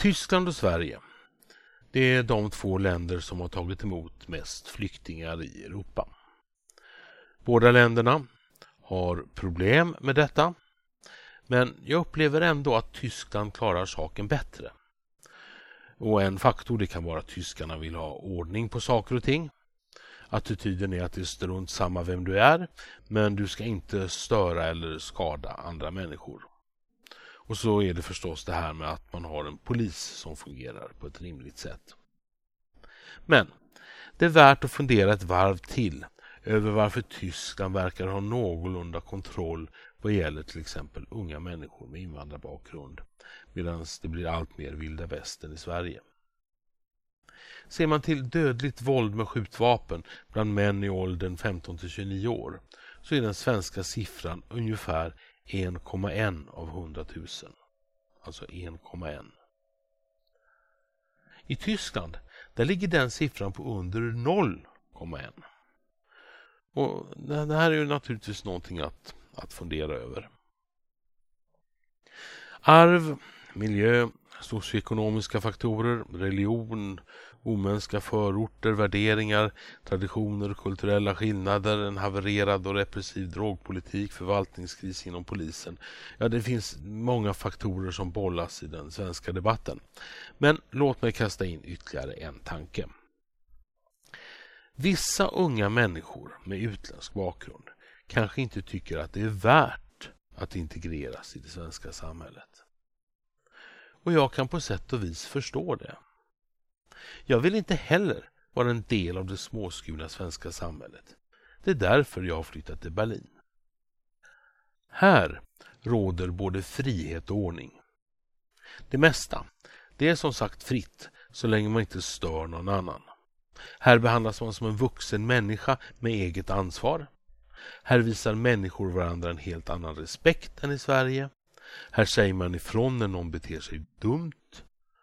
Tyskland och Sverige. Det är de två länder som har tagit emot mest flyktingar i Europa. Båda länderna har problem med detta. Men jag upplever ändå att Tyskland klarar saken bättre. Och en faktor det kan vara att tyskarna vill ha ordning på saker och ting. Attityden är att det är strunt samma vem du är, men du ska inte störa eller skada andra människor. Och så är det förstås det här med att man har en polis som fungerar på ett rimligt sätt. Men det är värt att fundera ett varv till över varför Tyskland verkar ha någorlunda kontroll vad gäller till exempel unga människor med invandrarbakgrund medan det blir allt mer vilda västern i Sverige. Ser man till dödligt våld med skjutvapen bland män i åldern 15 till 29 år så är den svenska siffran ungefär 1,1 av 100 000. Alltså 1,1. I Tyskland där ligger den siffran på under 0,1. Och det här är ju naturligtvis någonting att, att fundera över. Arv, miljö, socioekonomiska faktorer, religion, omänskliga förorter, värderingar, traditioner, kulturella skillnader, en havererad och repressiv drogpolitik, förvaltningskris inom polisen. Ja, det finns många faktorer som bollas i den svenska debatten. Men låt mig kasta in ytterligare en tanke. Vissa unga människor med utländsk bakgrund kanske inte tycker att det är värt att integreras i det svenska samhället. Och jag kan på sätt och vis förstå det. Jag vill inte heller vara en del av det småskurna svenska samhället. Det är därför jag har flyttat till Berlin. Här råder både frihet och ordning. Det mesta, det är som sagt fritt så länge man inte stör någon annan. Här behandlas man som en vuxen människa med eget ansvar. Här visar människor varandra en helt annan respekt än i Sverige. Här säger man ifrån när någon beter sig dumt.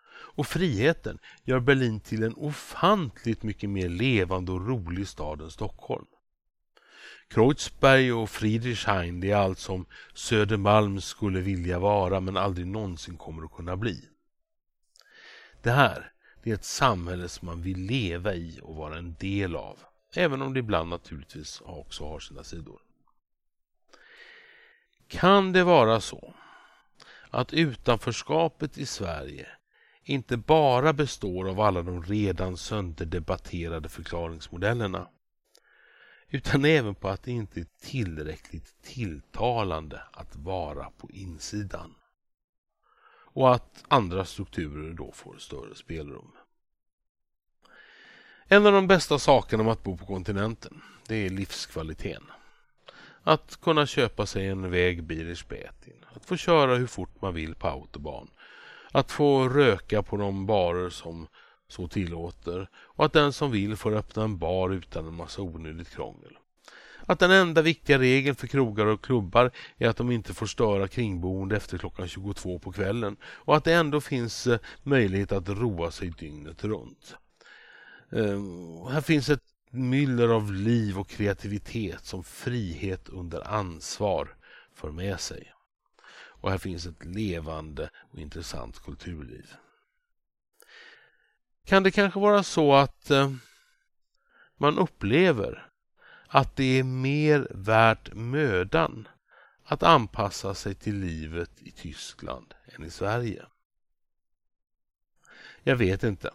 Och friheten gör Berlin till en ofantligt mycket mer levande och rolig stad än Stockholm. Kreuzberg och Friedrichshain det är allt som Södermalm skulle vilja vara men aldrig någonsin kommer att kunna bli. Det här det är ett samhälle som man vill leva i och vara en del av. Även om det ibland naturligtvis också har sina sidor. Kan det vara så att utanförskapet i Sverige inte bara består av alla de redan sönderdebatterade förklaringsmodellerna utan även på att det inte är tillräckligt tilltalande att vara på insidan och att andra strukturer då får större spelrum. En av de bästa sakerna med att bo på kontinenten det är livskvaliteten. Att kunna köpa sig en väg Birichbetin, att få köra hur fort man vill på autobahn, att få röka på de barer som så tillåter och att den som vill får öppna en bar utan en massa onödigt krångel. Att den enda viktiga regeln för krogar och klubbar är att de inte får störa kringboende efter klockan 22 på kvällen och att det ändå finns eh, möjlighet att roa sig dygnet runt. Uh, här finns ett myller av liv och kreativitet som frihet under ansvar för med sig. Och här finns ett levande och intressant kulturliv. Kan det kanske vara så att eh, man upplever att det är mer värt mödan att anpassa sig till livet i Tyskland än i Sverige? Jag vet inte.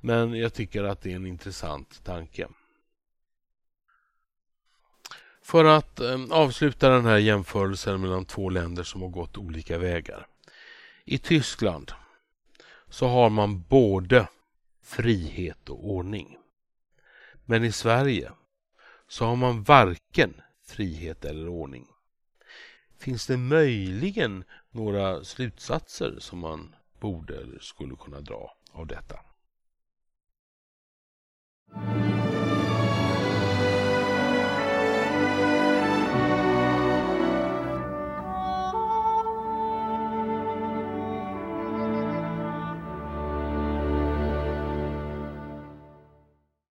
Men jag tycker att det är en intressant tanke. För att ehm, avsluta den här jämförelsen mellan två länder som har gått olika vägar. I Tyskland så har man både frihet och ordning. Men i Sverige så har man varken frihet eller ordning. Finns det möjligen några slutsatser som man borde eller skulle kunna dra av detta?